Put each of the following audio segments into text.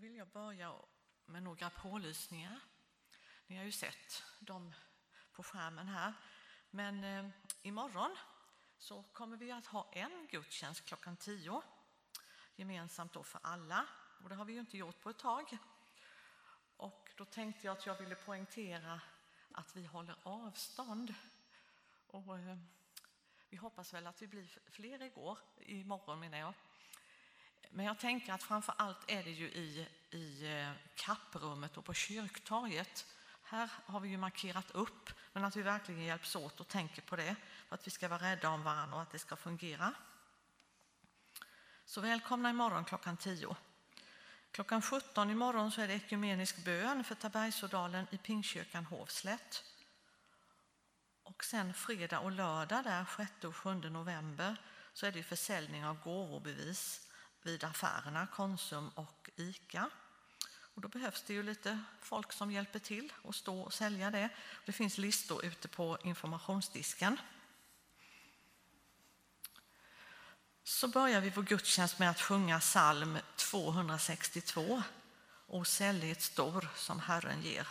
vill jag börja med några pålysningar. Ni har ju sett dem på skärmen här. Men eh, imorgon så kommer vi att ha en gudstjänst klockan tio gemensamt då för alla. Och det har vi ju inte gjort på ett tag. Och då tänkte jag att jag ville poängtera att vi håller avstånd. Och, eh, vi hoppas väl att vi blir fler igår, imorgon menar jag. Men jag tänker att framför allt är det ju i, i eh, kapprummet och på kyrktorget. Här har vi ju markerat upp, men att vi verkligen hjälps åt och tänker på det. För att vi ska vara rädda om varandra och att det ska fungera. Så välkomna imorgon klockan 10. Klockan 17 imorgon så är det ekumenisk bön för Tabergsådalen i Pingstkyrkan Hovslätt. Och sen fredag och lördag där 6 och 7 november så är det försäljning av gåvobevis vid affärerna Konsum och Ica. Och då behövs det ju lite folk som hjälper till att stå och sälja det. Det finns listor ute på informationsdisken. Så börjar vi vår gudstjänst med att sjunga psalm 262. O sällhet stor som Herren ger.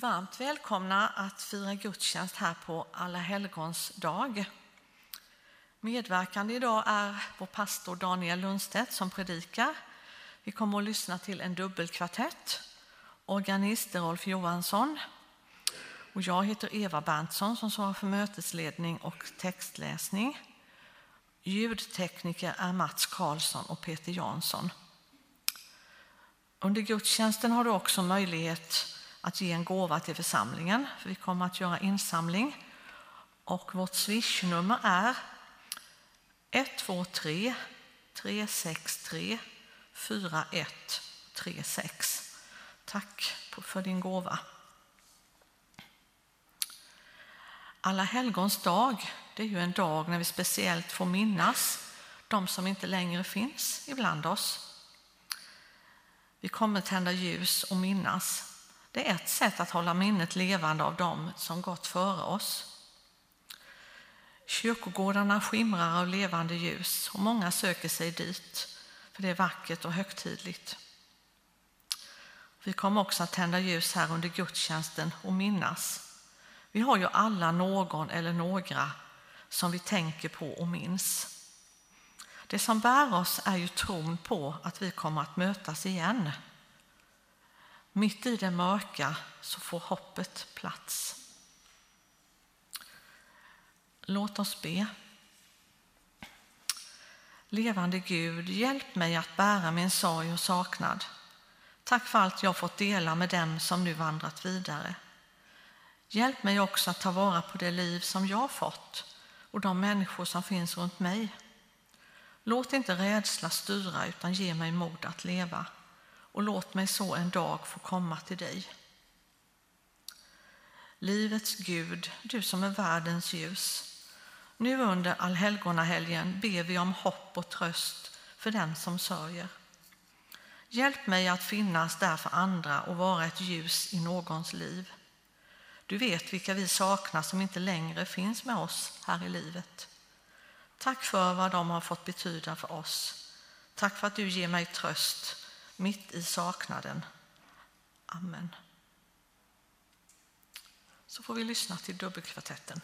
Varmt välkomna att fira gudstjänst här på Alla helgons dag. Medverkande idag är vår pastor Daniel Lundstedt som predikar. Vi kommer att lyssna till en dubbelkvartett Organist är Rolf Johansson. Och jag heter Eva Berntsson som svarar för mötesledning och textläsning. Ljudtekniker är Mats Karlsson och Peter Jansson. Under gudstjänsten har du också möjlighet att ge en gåva till församlingen. För vi kommer att göra insamling. Och vårt swishnummer är 123 363 4136. Tack för din gåva. Alla helgons dag, det är ju en dag när vi speciellt får minnas de som inte längre finns ibland oss. Vi kommer tända ljus och minnas. Det är ett sätt att hålla minnet levande av dem som gått före oss. Kyrkogårdarna skimrar av levande ljus och många söker sig dit för det är vackert och högtidligt. Vi kommer också att tända ljus här under gudstjänsten och minnas. Vi har ju alla någon eller några som vi tänker på och minns. Det som bär oss är ju tron på att vi kommer att mötas igen. Mitt i det mörka så får hoppet plats. Låt oss be. Levande Gud, hjälp mig att bära min sorg och saknad. Tack för allt jag fått dela med dem som nu vandrat vidare. Hjälp mig också att ta vara på det liv som jag fått och de människor som finns runt mig. Låt inte rädsla styra utan ge mig mod att leva och låt mig så en dag få komma till dig. Livets Gud, du som är världens ljus. Nu under allhelgonahelgen ber vi om hopp och tröst för den som sörjer. Hjälp mig att finnas där för andra och vara ett ljus i någons liv. Du vet vilka vi saknar som inte längre finns med oss här i livet. Tack för vad de har fått betyda för oss. Tack för att du ger mig tröst mitt i saknaden. Amen. Så får vi lyssna till dubbelkvartetten.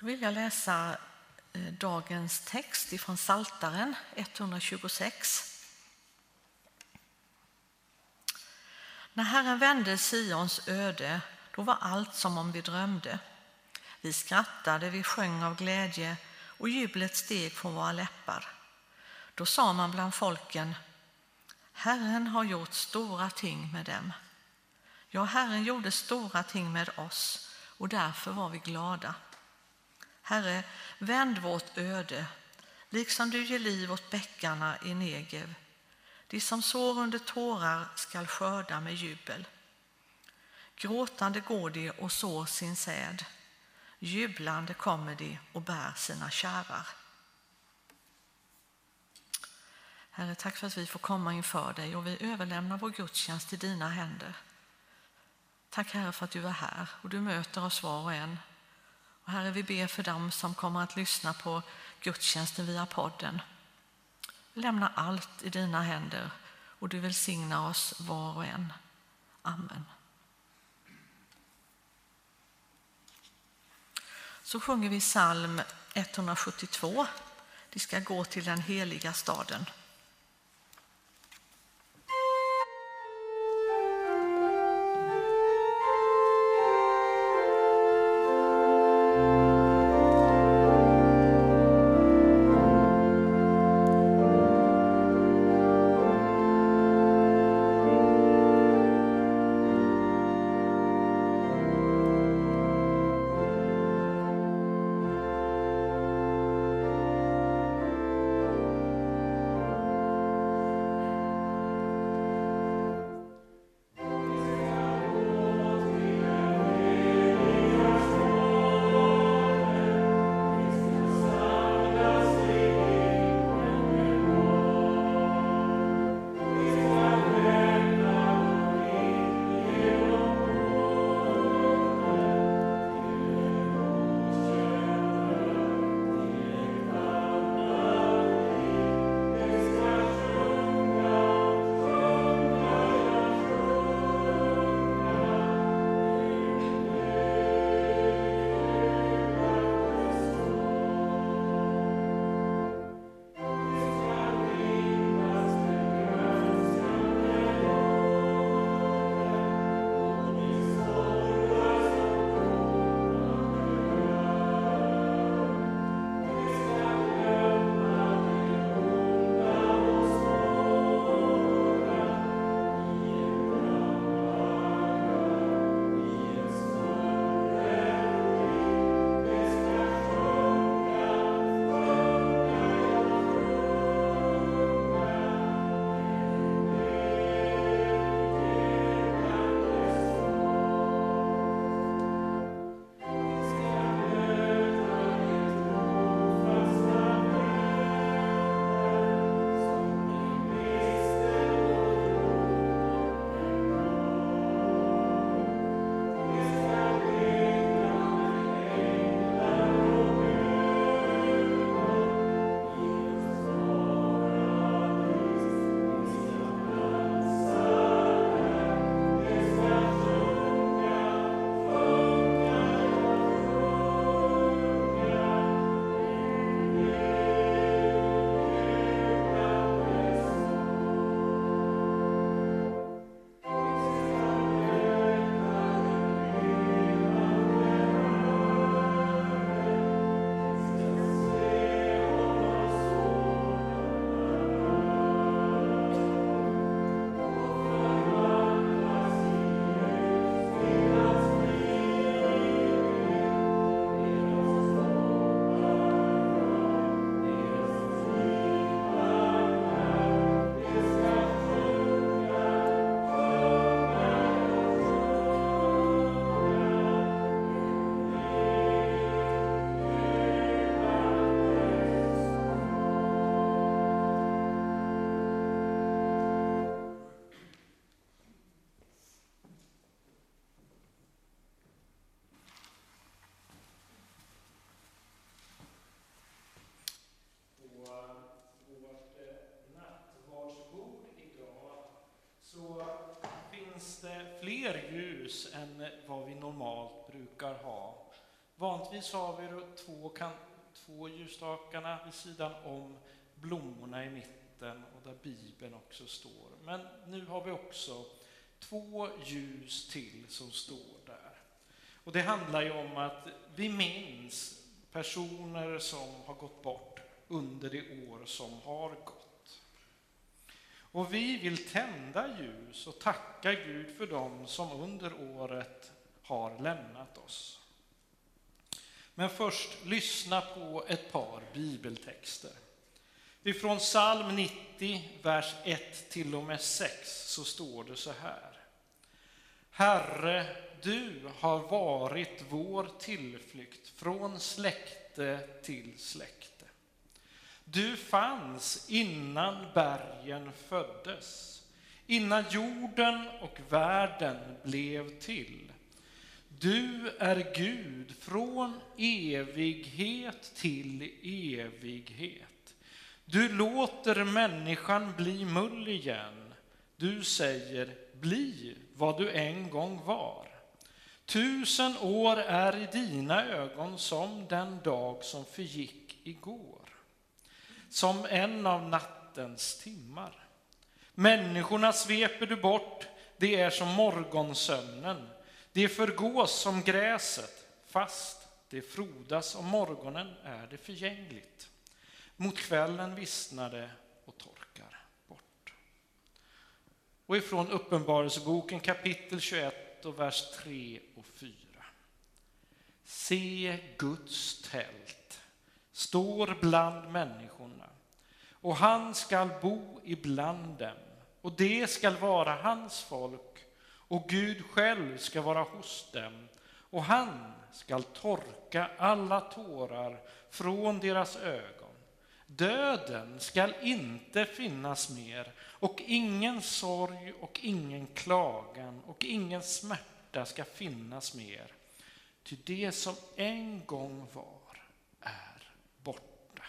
Då vill jag läsa eh, dagens text ifrån Saltaren 126. När Herren vände Sions öde, då var allt som om vi drömde. Vi skrattade, vi sjöng av glädje och jublet steg från våra läppar. Då sa man bland folken, Herren har gjort stora ting med dem. Ja, Herren gjorde stora ting med oss och därför var vi glada. Herre, vänd vårt öde, liksom du ger liv åt bäckarna i Negev. De som sår under tårar skall skörda med jubel. Gråtande går de och sår sin säd. Jublande kommer de och bär sina kärar. Herre, tack för att vi får komma inför dig och vi överlämnar vår gudstjänst till dina händer. Tack Herre för att du är här och du möter oss var och en och herre, vi ber för dem som kommer att lyssna på gudstjänsten via podden. Lämna allt i dina händer och du välsignar oss var och en. Amen. Så sjunger vi psalm 172. Det ska gå till den heliga staden. Ljus än vad vi normalt brukar ha. Vanligtvis har vi två, kan, två ljusstakarna vid sidan om blommorna i mitten och där Bibeln också står. Men nu har vi också två ljus till som står där. Och det handlar ju om att vi minns personer som har gått bort under det år som har gått. Och vi vill tända ljus och tacka Gud för dem som under året har lämnat oss. Men först lyssna på ett par bibeltexter. Ifrån psalm 90, vers 1 till och med 6 så står det så här. Herre, du har varit vår tillflykt från släkte till släkte. Du fanns innan bergen föddes, innan jorden och världen blev till. Du är Gud från evighet till evighet. Du låter människan bli mull igen. Du säger, bli vad du en gång var. Tusen år är i dina ögon som den dag som förgick igår, som en av nattens timmar. Människorna sveper du bort, det är som morgonsömnen. Det förgås som gräset, fast det frodas om morgonen är det förgängligt. Mot kvällen vissnar det och torkar bort. Och ifrån Uppenbarelseboken kapitel 21 och vers 3 och 4. Se Guds tält står bland människorna. Och han skall bo ibland dem. Och det skall vara hans folk. Och Gud själv ska vara hos dem. Och han skall torka alla tårar från deras ögon. Döden skall inte finnas mer. Och ingen sorg och ingen klagan och ingen smärta ska finnas mer. Ty det som en gång var är borta.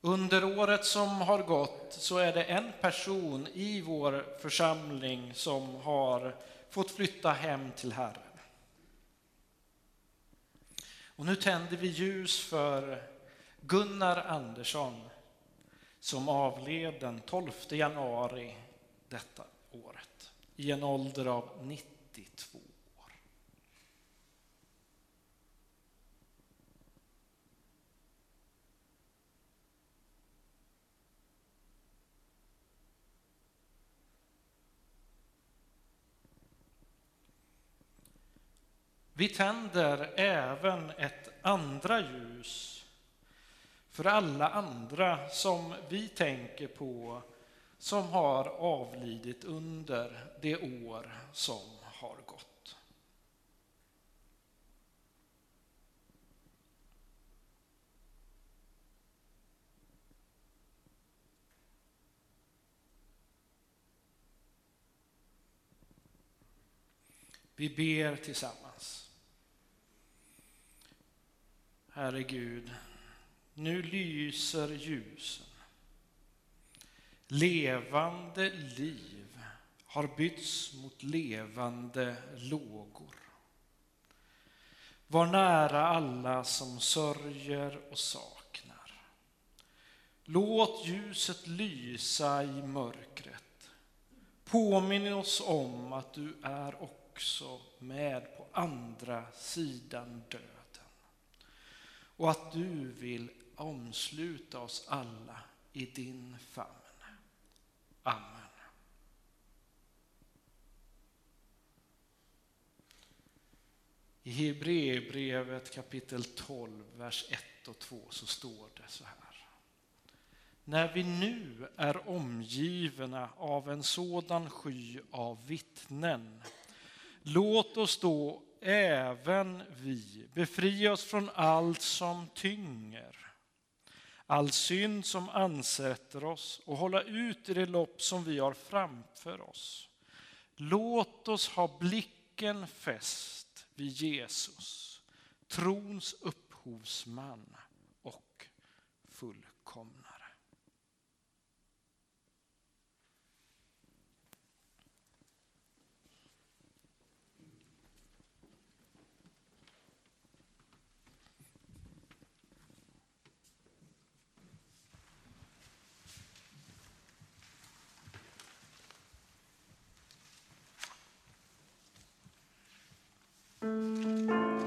Under året som har gått så är det en person i vår församling som har fått flytta hem till Herren. Och nu tänder vi ljus för Gunnar Andersson som avled den 12 januari detta året i en ålder av 92 år. Vi tänder även ett andra ljus för alla andra som vi tänker på som har avlidit under det år som har gått. Vi ber tillsammans. Herre Gud, nu lyser ljusen. Levande liv har bytts mot levande lågor. Var nära alla som sörjer och saknar. Låt ljuset lysa i mörkret. Påminn oss om att du är också med på andra sidan döden och att du vill omsluta oss alla i din famn. Amen. I Hebreerbrevet kapitel 12, vers 1 och 2 så står det så här. När vi nu är omgivna av en sådan sky av vittnen, låt oss då även vi befria oss från allt som tynger all synd som ansätter oss och hålla ut i det lopp som vi har framför oss. Låt oss ha blicken fäst vid Jesus, trons upphovsman och fullkomna. Música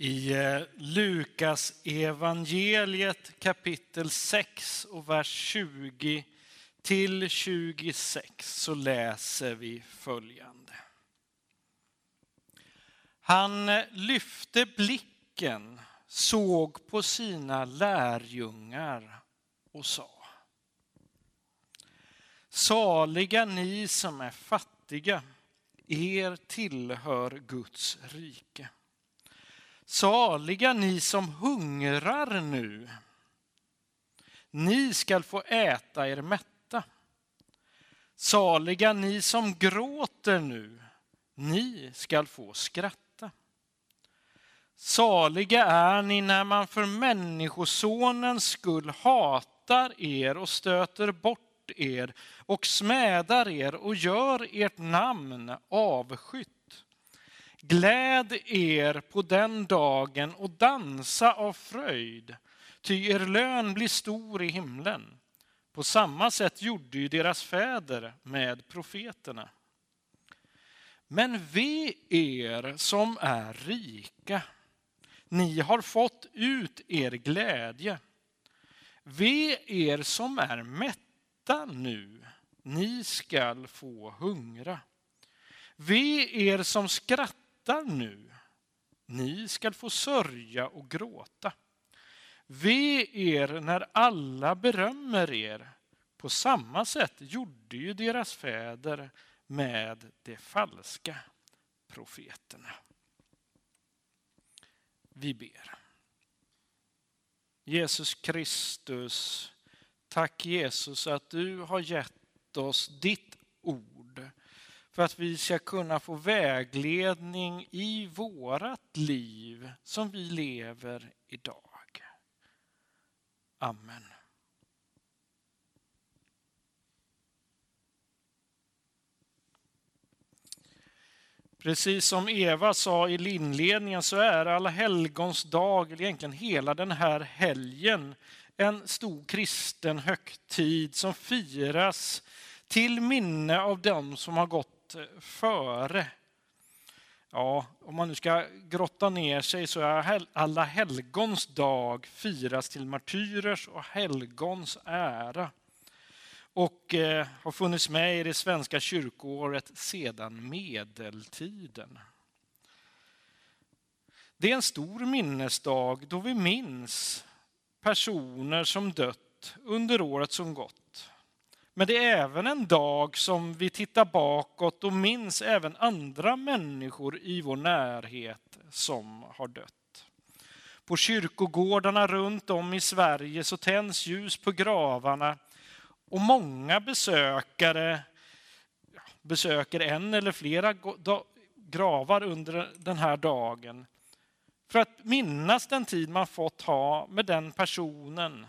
i eh, Lukas evangeliet kapitel 6 och vers 20 till 26 så läser vi följande. Han lyfte blicken, såg på sina lärjungar och sa Saliga ni som är fattiga, er tillhör Guds rike. Saliga ni som hungrar nu. Ni skall få äta er mätta. Saliga ni som gråter nu. Ni skall få skratta. Saliga är ni när man för Människosonens skull hatar er och stöter bort er och smädar er och gör ert namn avskytt. Gläd er på den dagen och dansa av fröjd, ty er lön blir stor i himlen. På samma sätt gjorde ju deras fäder med profeterna. Men ve er som är rika, ni har fått ut er glädje. Ve er som är mätta nu, ni skall få hungra. Ve er som skrattar skrattar nu, ni skall få sörja och gråta. Ve er när alla berömmer er. På samma sätt gjorde ju deras fäder med de falska profeterna. Vi ber. Jesus Kristus, tack Jesus att du har gett oss ditt ord för att vi ska kunna få vägledning i vårat liv som vi lever idag. Amen. Precis som Eva sa i inledningen så är alla helgons dag, eller egentligen hela den här helgen, en stor kristen högtid som firas till minne av dem som har gått före. Ja, om man nu ska grotta ner sig så är alla helgons dag firas till martyrers och helgons ära och eh, har funnits med i det svenska kyrkoåret sedan medeltiden. Det är en stor minnesdag då vi minns personer som dött under året som gått. Men det är även en dag som vi tittar bakåt och minns även andra människor i vår närhet som har dött. På kyrkogårdarna runt om i Sverige så tänds ljus på gravarna och många besökare besöker en eller flera gravar under den här dagen för att minnas den tid man fått ha med den personen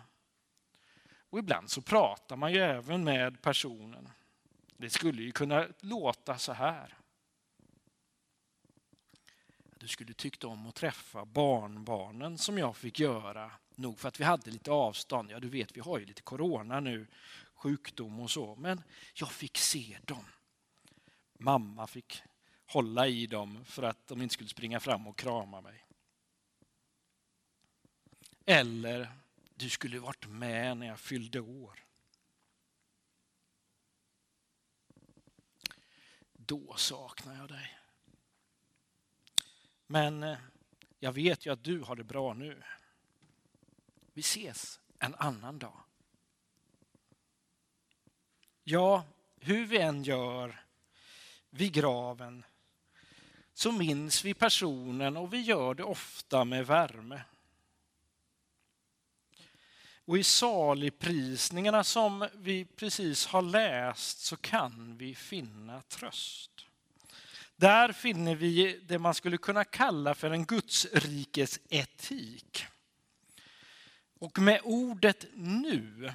och ibland så pratar man ju även med personen. Det skulle ju kunna låta så här. Du skulle tyckt om att träffa barnbarnen som jag fick göra. Nog för att vi hade lite avstånd. Ja, du vet, vi har ju lite corona nu, sjukdom och så. Men jag fick se dem. Mamma fick hålla i dem för att de inte skulle springa fram och krama mig. Eller du skulle varit med när jag fyllde år. Då saknar jag dig. Men eh, jag vet ju att du har det bra nu. Vi ses en annan dag. Ja, hur vi än gör vid graven så minns vi personen och vi gör det ofta med värme. Och i saligprisningarna som vi precis har läst så kan vi finna tröst. Där finner vi det man skulle kunna kalla för en Gudsrikes etik. Och med ordet nu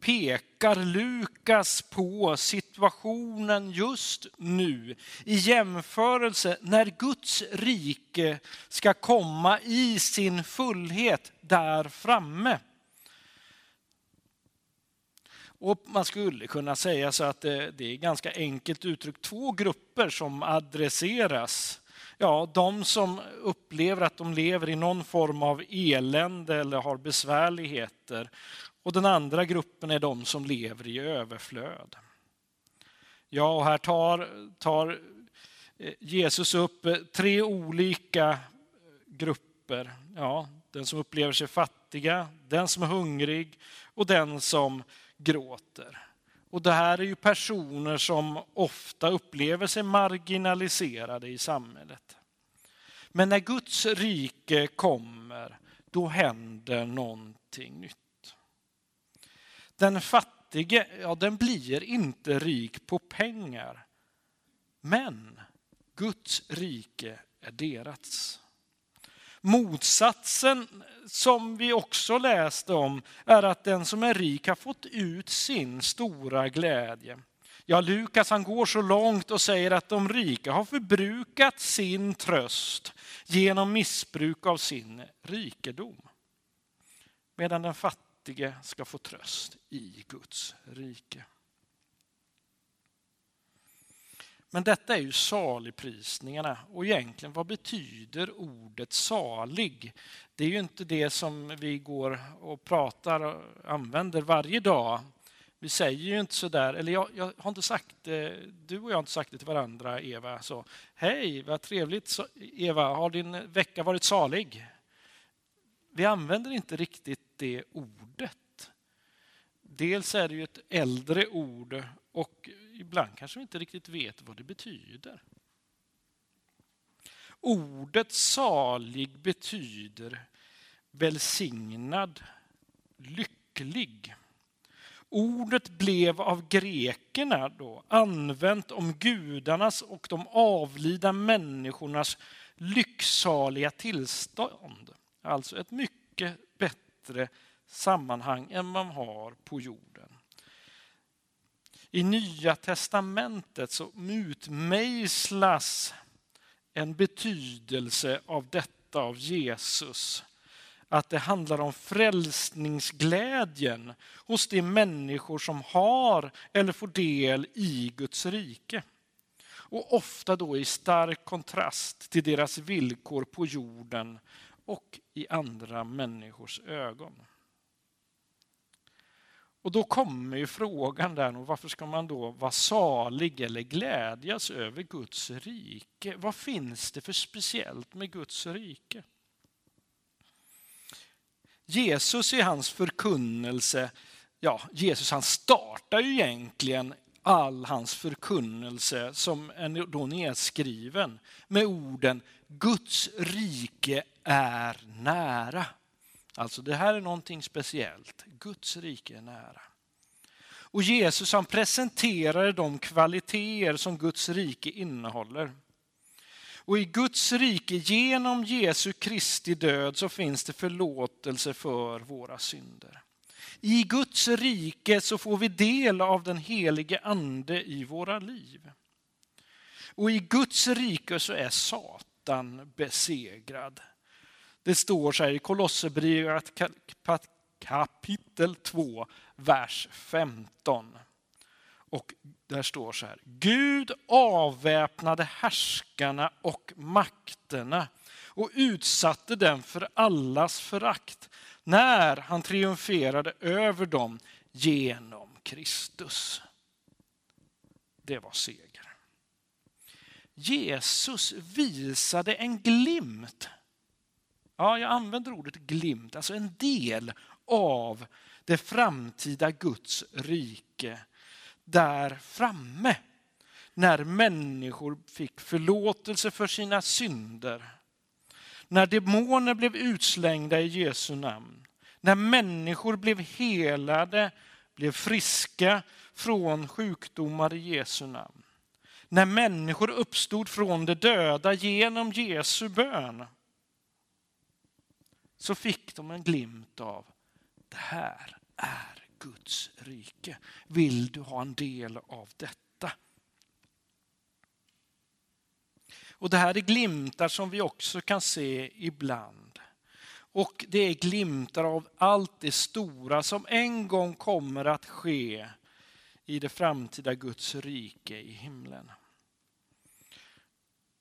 pekar Lukas på situationen just nu i jämförelse när Guds rike ska komma i sin fullhet där framme. Och man skulle kunna säga så att eh, det, är ganska enkelt uttryckt två grupper som adresseras. Ja, de som upplever att de lever i någon form av elände eller har besvärligheter. Och den andra gruppen är de som lever i överflöd. Ja, och här tar, tar eh, Jesus upp eh, tre olika grupper. Ja, den som upplever sig fattiga, den som är hungrig och den som gråter. Och det här är ju personer som ofta upplever sig marginaliserade i samhället. Men när Guds rike kommer, då händer någonting nytt. Den fattige, ja den blir inte rik på pengar. Men Guds rike är deras. Motsatsen som vi också läste om är att den som är rik har fått ut sin stora glädje. Ja, Lukas han går så långt och säger att de rika har förbrukat sin tröst genom missbruk av sin rikedom. Medan den fattige ska få tröst i Guds rike. Men detta är ju saligprisningarna och egentligen vad betyder ordet salig? Det är ju inte det som vi går och pratar och använder varje dag. Vi säger ju inte så där, eller jag, jag, har inte sagt det, du och jag har inte sagt det till varandra Eva. Så, Hej, vad trevligt Eva, har din vecka varit salig? Vi använder inte riktigt det ordet. Dels är det ju ett äldre ord och ibland kanske vi inte riktigt vet vad det betyder. Ordet salig betyder välsignad, lycklig. Ordet blev av grekerna då använt om gudarnas och de avlida människornas lycksaliga tillstånd. Alltså ett mycket bättre sammanhang än man har på jorden. I Nya testamentet så utmejslas en betydelse av detta av Jesus. Att det handlar om frälsningsglädjen hos de människor som har eller får del i Guds rike. Och ofta då i stark kontrast till deras villkor på jorden och i andra människors ögon. Och då kommer ju frågan där, varför ska man då vara salig eller glädjas över Guds rike? Vad finns det för speciellt med Guds rike? Jesus i hans förkunnelse, ja, Jesus han startar ju egentligen all hans förkunnelse som är då nedskriven med orden Guds rike är nära. Alltså det här är någonting speciellt. Guds rike är nära. Och Jesus han presenterade de kvaliteter som Guds rike innehåller. Och i Guds rike genom Jesu Kristi död så finns det förlåtelse för våra synder. I Guds rike så får vi del av den helige ande i våra liv. Och i Guds rike så är Satan besegrad. Det står så här i Kolosserbrevet kapitel 2, vers 15. Och där står så här. Gud avväpnade härskarna och makterna och utsatte dem för allas förakt när han triumferade över dem genom Kristus. Det var seger. Jesus visade en glimt Ja, jag använder ordet glimt, alltså en del av det framtida Guds rike där framme. När människor fick förlåtelse för sina synder. När demoner blev utslängda i Jesu namn. När människor blev helade, blev friska från sjukdomar i Jesu namn. När människor uppstod från de döda genom Jesu bön så fick de en glimt av det här är Guds rike. Vill du ha en del av detta? Och Det här är glimtar som vi också kan se ibland. Och det är glimtar av allt det stora som en gång kommer att ske i det framtida Guds rike i himlen.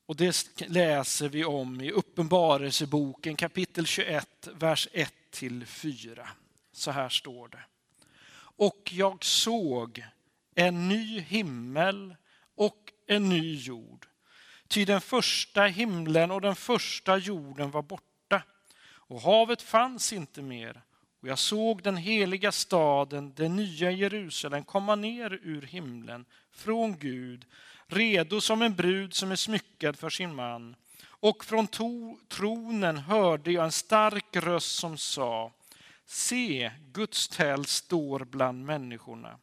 Och det läser vi om i Uppenbarelseboken kapitel 21, vers 1 till 4. Så här står det. Och jag såg en ny himmel och en ny jord. Ty den första himlen och den första jorden var borta och havet fanns inte mer. Och jag såg den heliga staden, den nya Jerusalem, komma ner ur himlen från Gud, redo som en brud som är smyckad för sin man. Och från tronen hörde jag en stark röst som sa, se, Guds tält står bland människorna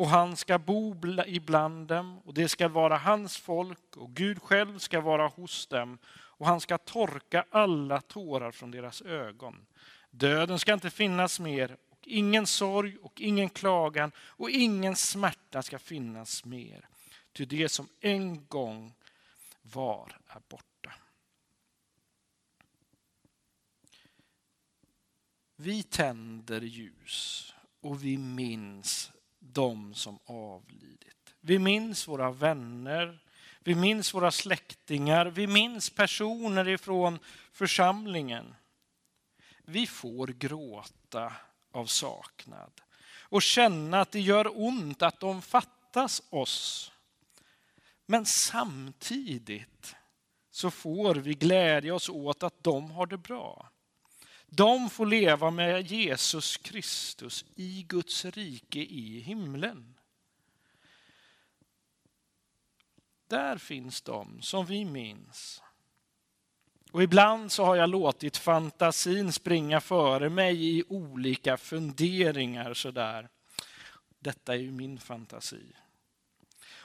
och han ska bo ibland dem och det ska vara hans folk och Gud själv ska vara hos dem och han ska torka alla tårar från deras ögon. Döden ska inte finnas mer och ingen sorg och ingen klagan och ingen smärta ska finnas mer. Ty det som en gång var är borta. Vi tänder ljus och vi minns de som avlidit. Vi minns våra vänner, vi minns våra släktingar, vi minns personer ifrån församlingen. Vi får gråta av saknad och känna att det gör ont att de fattas oss. Men samtidigt så får vi glädja oss åt att de har det bra. De får leva med Jesus Kristus i Guds rike i himlen. Där finns de som vi minns. Och ibland så har jag låtit fantasin springa före mig i olika funderingar sådär. Detta är ju min fantasi.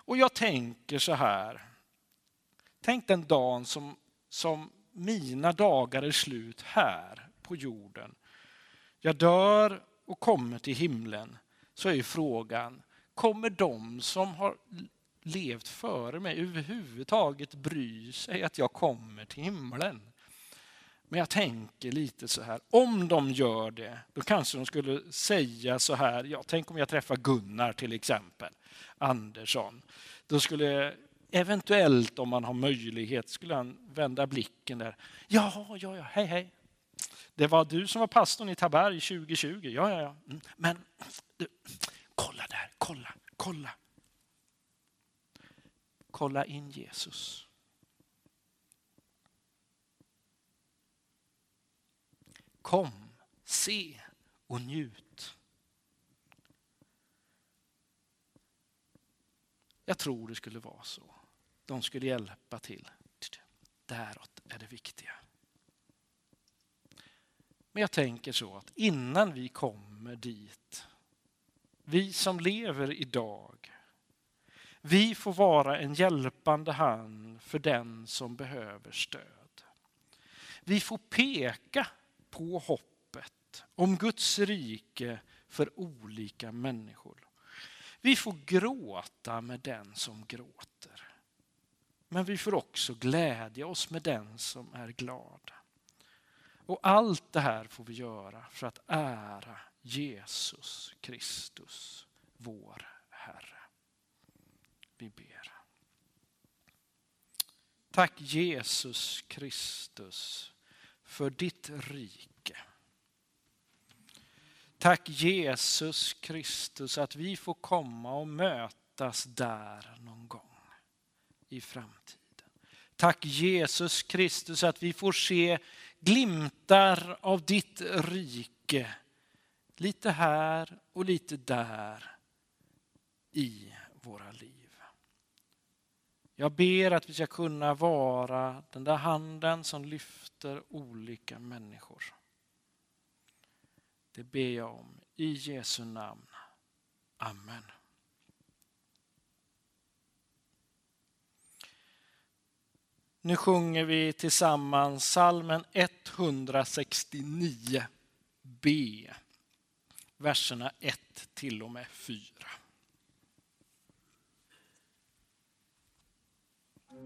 Och jag tänker så här. Tänk den dagen som, som mina dagar är slut här på jorden. Jag dör och kommer till himlen. Så är frågan, kommer de som har levt före mig överhuvudtaget bry sig att jag kommer till himlen? Men jag tänker lite så här, om de gör det, då kanske de skulle säga så här, ja, tänk om jag träffar Gunnar till exempel, Andersson. Då skulle eventuellt, om man har möjlighet, skulle han vända blicken där. Ja, ja, ja, hej, hej. Det var du som var pastorn i Taberg 2020. Ja, ja, ja. Mm, men du, kolla där, kolla, kolla. Kolla in Jesus. Kom, se och njut. Jag tror det skulle vara så. De skulle hjälpa till. Däråt är det viktiga. Men jag tänker så att innan vi kommer dit, vi som lever idag, vi får vara en hjälpande hand för den som behöver stöd. Vi får peka på hoppet om Guds rike för olika människor. Vi får gråta med den som gråter. Men vi får också glädja oss med den som är glad. Och allt det här får vi göra för att ära Jesus Kristus, vår Herre. Vi ber. Tack Jesus Kristus för ditt rike. Tack Jesus Kristus att vi får komma och mötas där någon gång i framtiden. Tack Jesus Kristus att vi får se glimtar av ditt rike. Lite här och lite där i våra liv. Jag ber att vi ska kunna vara den där handen som lyfter olika människor. Det ber jag om i Jesu namn. Amen. Nu sjunger vi tillsammans salmen 169b, verserna 1 till och med 4.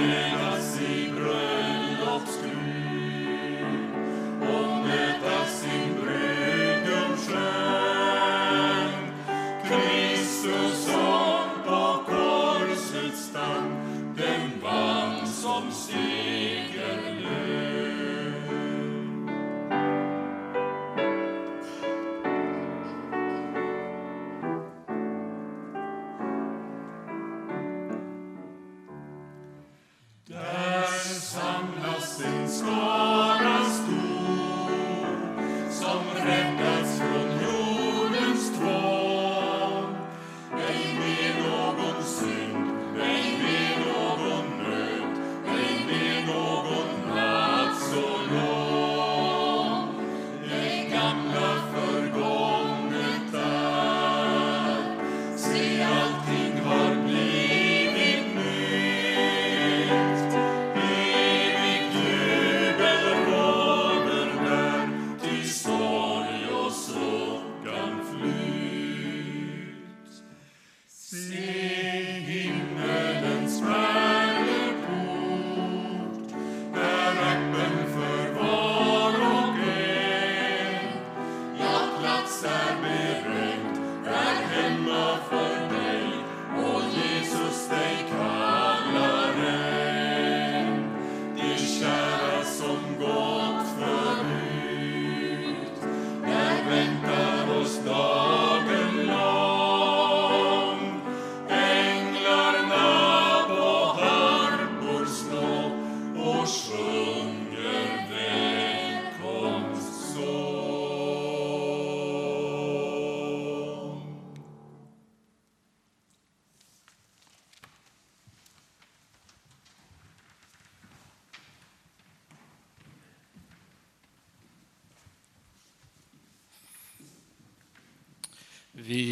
Amen.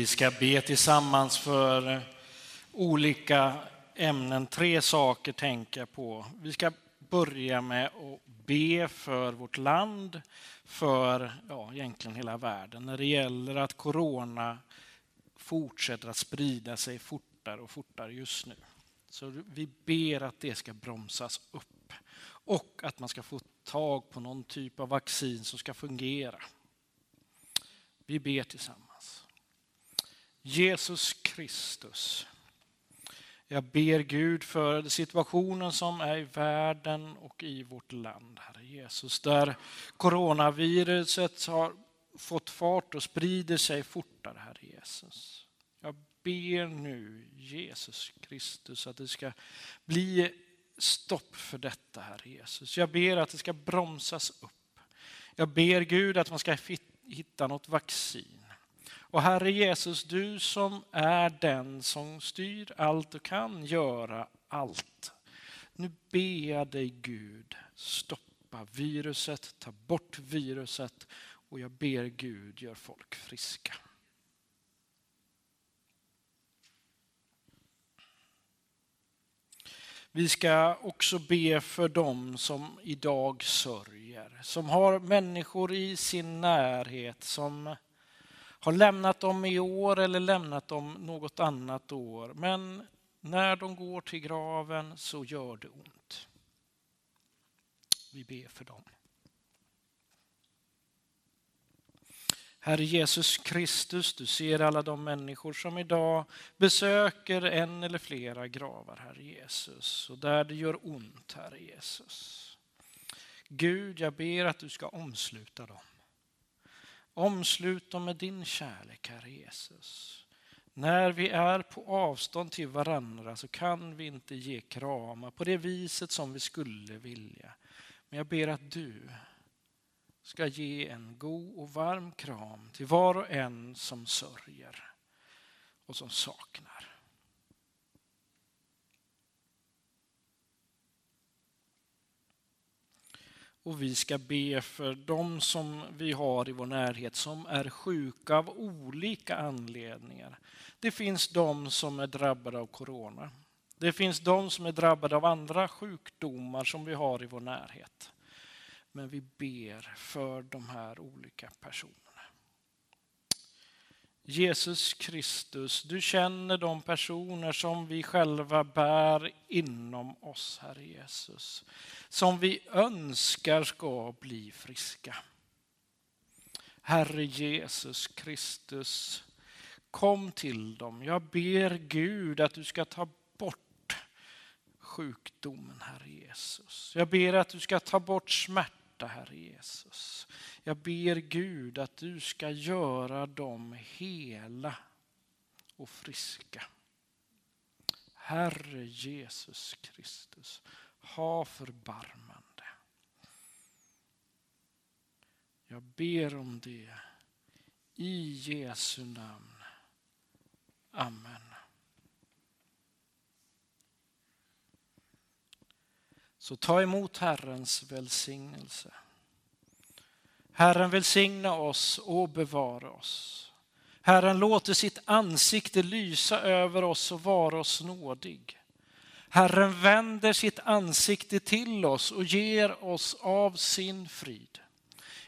Ska be tillsammans för eh, olika ämnen. Tre saker tänker jag på. Vi ska börja med att be för vårt land, för ja, egentligen hela världen när det gäller att corona fortsätter att sprida sig fortare och fortare just nu. Så vi ber att det ska bromsas upp och att man ska få tag på någon typ av vaccin som ska fungera. Vi ber tillsammans. Jesus Kristus. Jag ber Gud för situationen som är i världen och i vårt land, Herre Jesus, där coronaviruset har fått fart och sprider sig fortare, Herre Jesus. Jag ber nu, Jesus Kristus, att det ska bli stopp för detta, Herre Jesus. Jag ber att det ska bromsas upp. Jag ber Gud att man ska hitta något vaccin. Och Herre Jesus, du som är den som styr allt och kan göra allt. Nu ber jag dig Gud, stoppa viruset, ta bort viruset och jag ber Gud, gör folk friska. Vi ska också be för dem som idag sörjer, som har människor i sin närhet som har lämnat dem i år eller lämnat dem något annat år. Men när de går till graven så gör det ont. Vi ber för dem. Herre Jesus Kristus, du ser alla de människor som idag besöker en eller flera gravar, Herre Jesus, och där det gör ont, Herre Jesus. Gud, jag ber att du ska omsluta dem. Omslut dem med din kärlek, Herre Jesus. När vi är på avstånd till varandra så kan vi inte ge kramar på det viset som vi skulle vilja. Men jag ber att du ska ge en god och varm kram till var och en som sörjer och som saknar. Och vi ska be för dem som vi har i vår närhet som är sjuka av olika anledningar. Det finns de som är drabbade av corona. Det finns de som är drabbade av andra sjukdomar som vi har i vår närhet. Men vi ber för de här olika personerna. Jesus Kristus, du känner de personer som vi själva bär inom oss, Herre Jesus. Som vi önskar ska bli friska. Herre Jesus Kristus, kom till dem. Jag ber Gud att du ska ta bort sjukdomen, Herre Jesus. Jag ber att du ska ta bort smärtan hjärta, Herre Jesus. Jag ber Gud att du ska göra dem hela och friska. Herre Jesus Kristus, ha förbarmande. Jag ber om det i Jesu namn. Amen. Så ta emot Herrens välsignelse. Herren välsigna oss och bevara oss. Herren låter sitt ansikte lysa över oss och vara oss nådig. Herren vänder sitt ansikte till oss och ger oss av sin frid.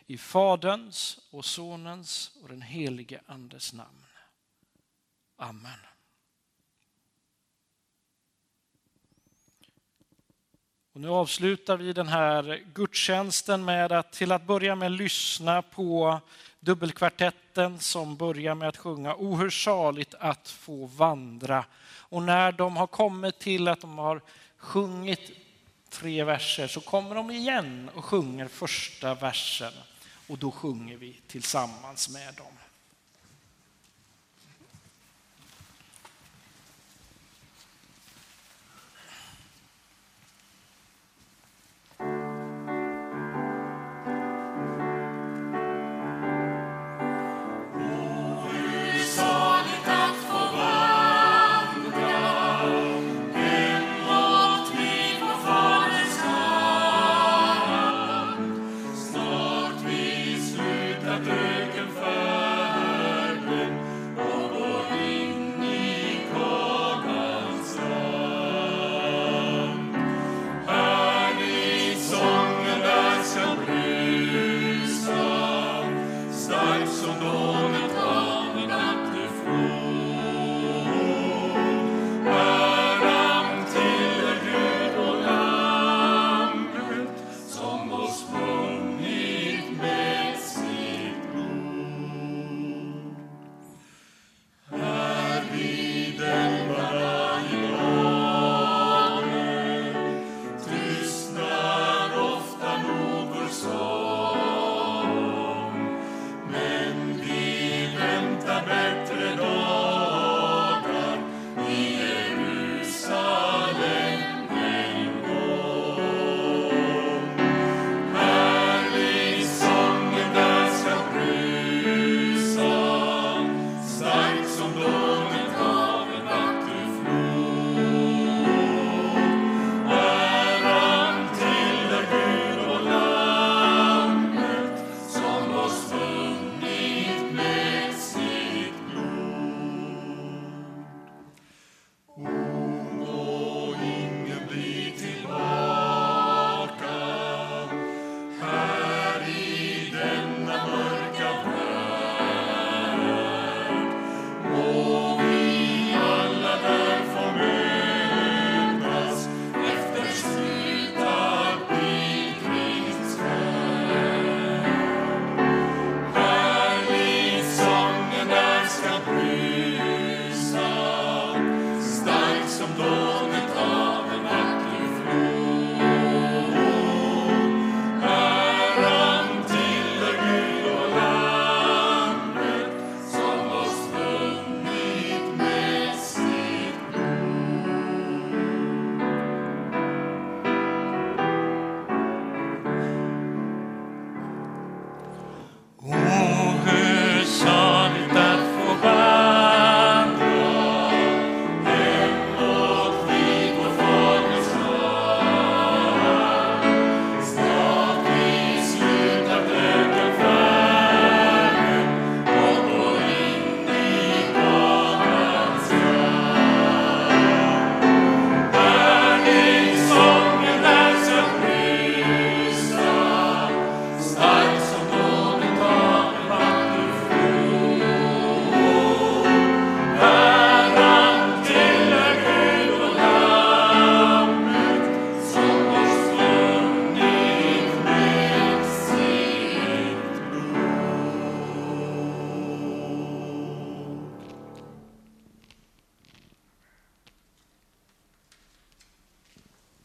I Faderns och Sonens och den helige Andes namn. Amen. Och nu avslutar vi den här gudstjänsten med att till att börja med lyssna på dubbelkvartetten som börjar med att sjunga O hur saligt att få vandra. Och när de har kommit till att de har sjungit tre verser så kommer de igen och sjunger första versen och då sjunger vi tillsammans med dem.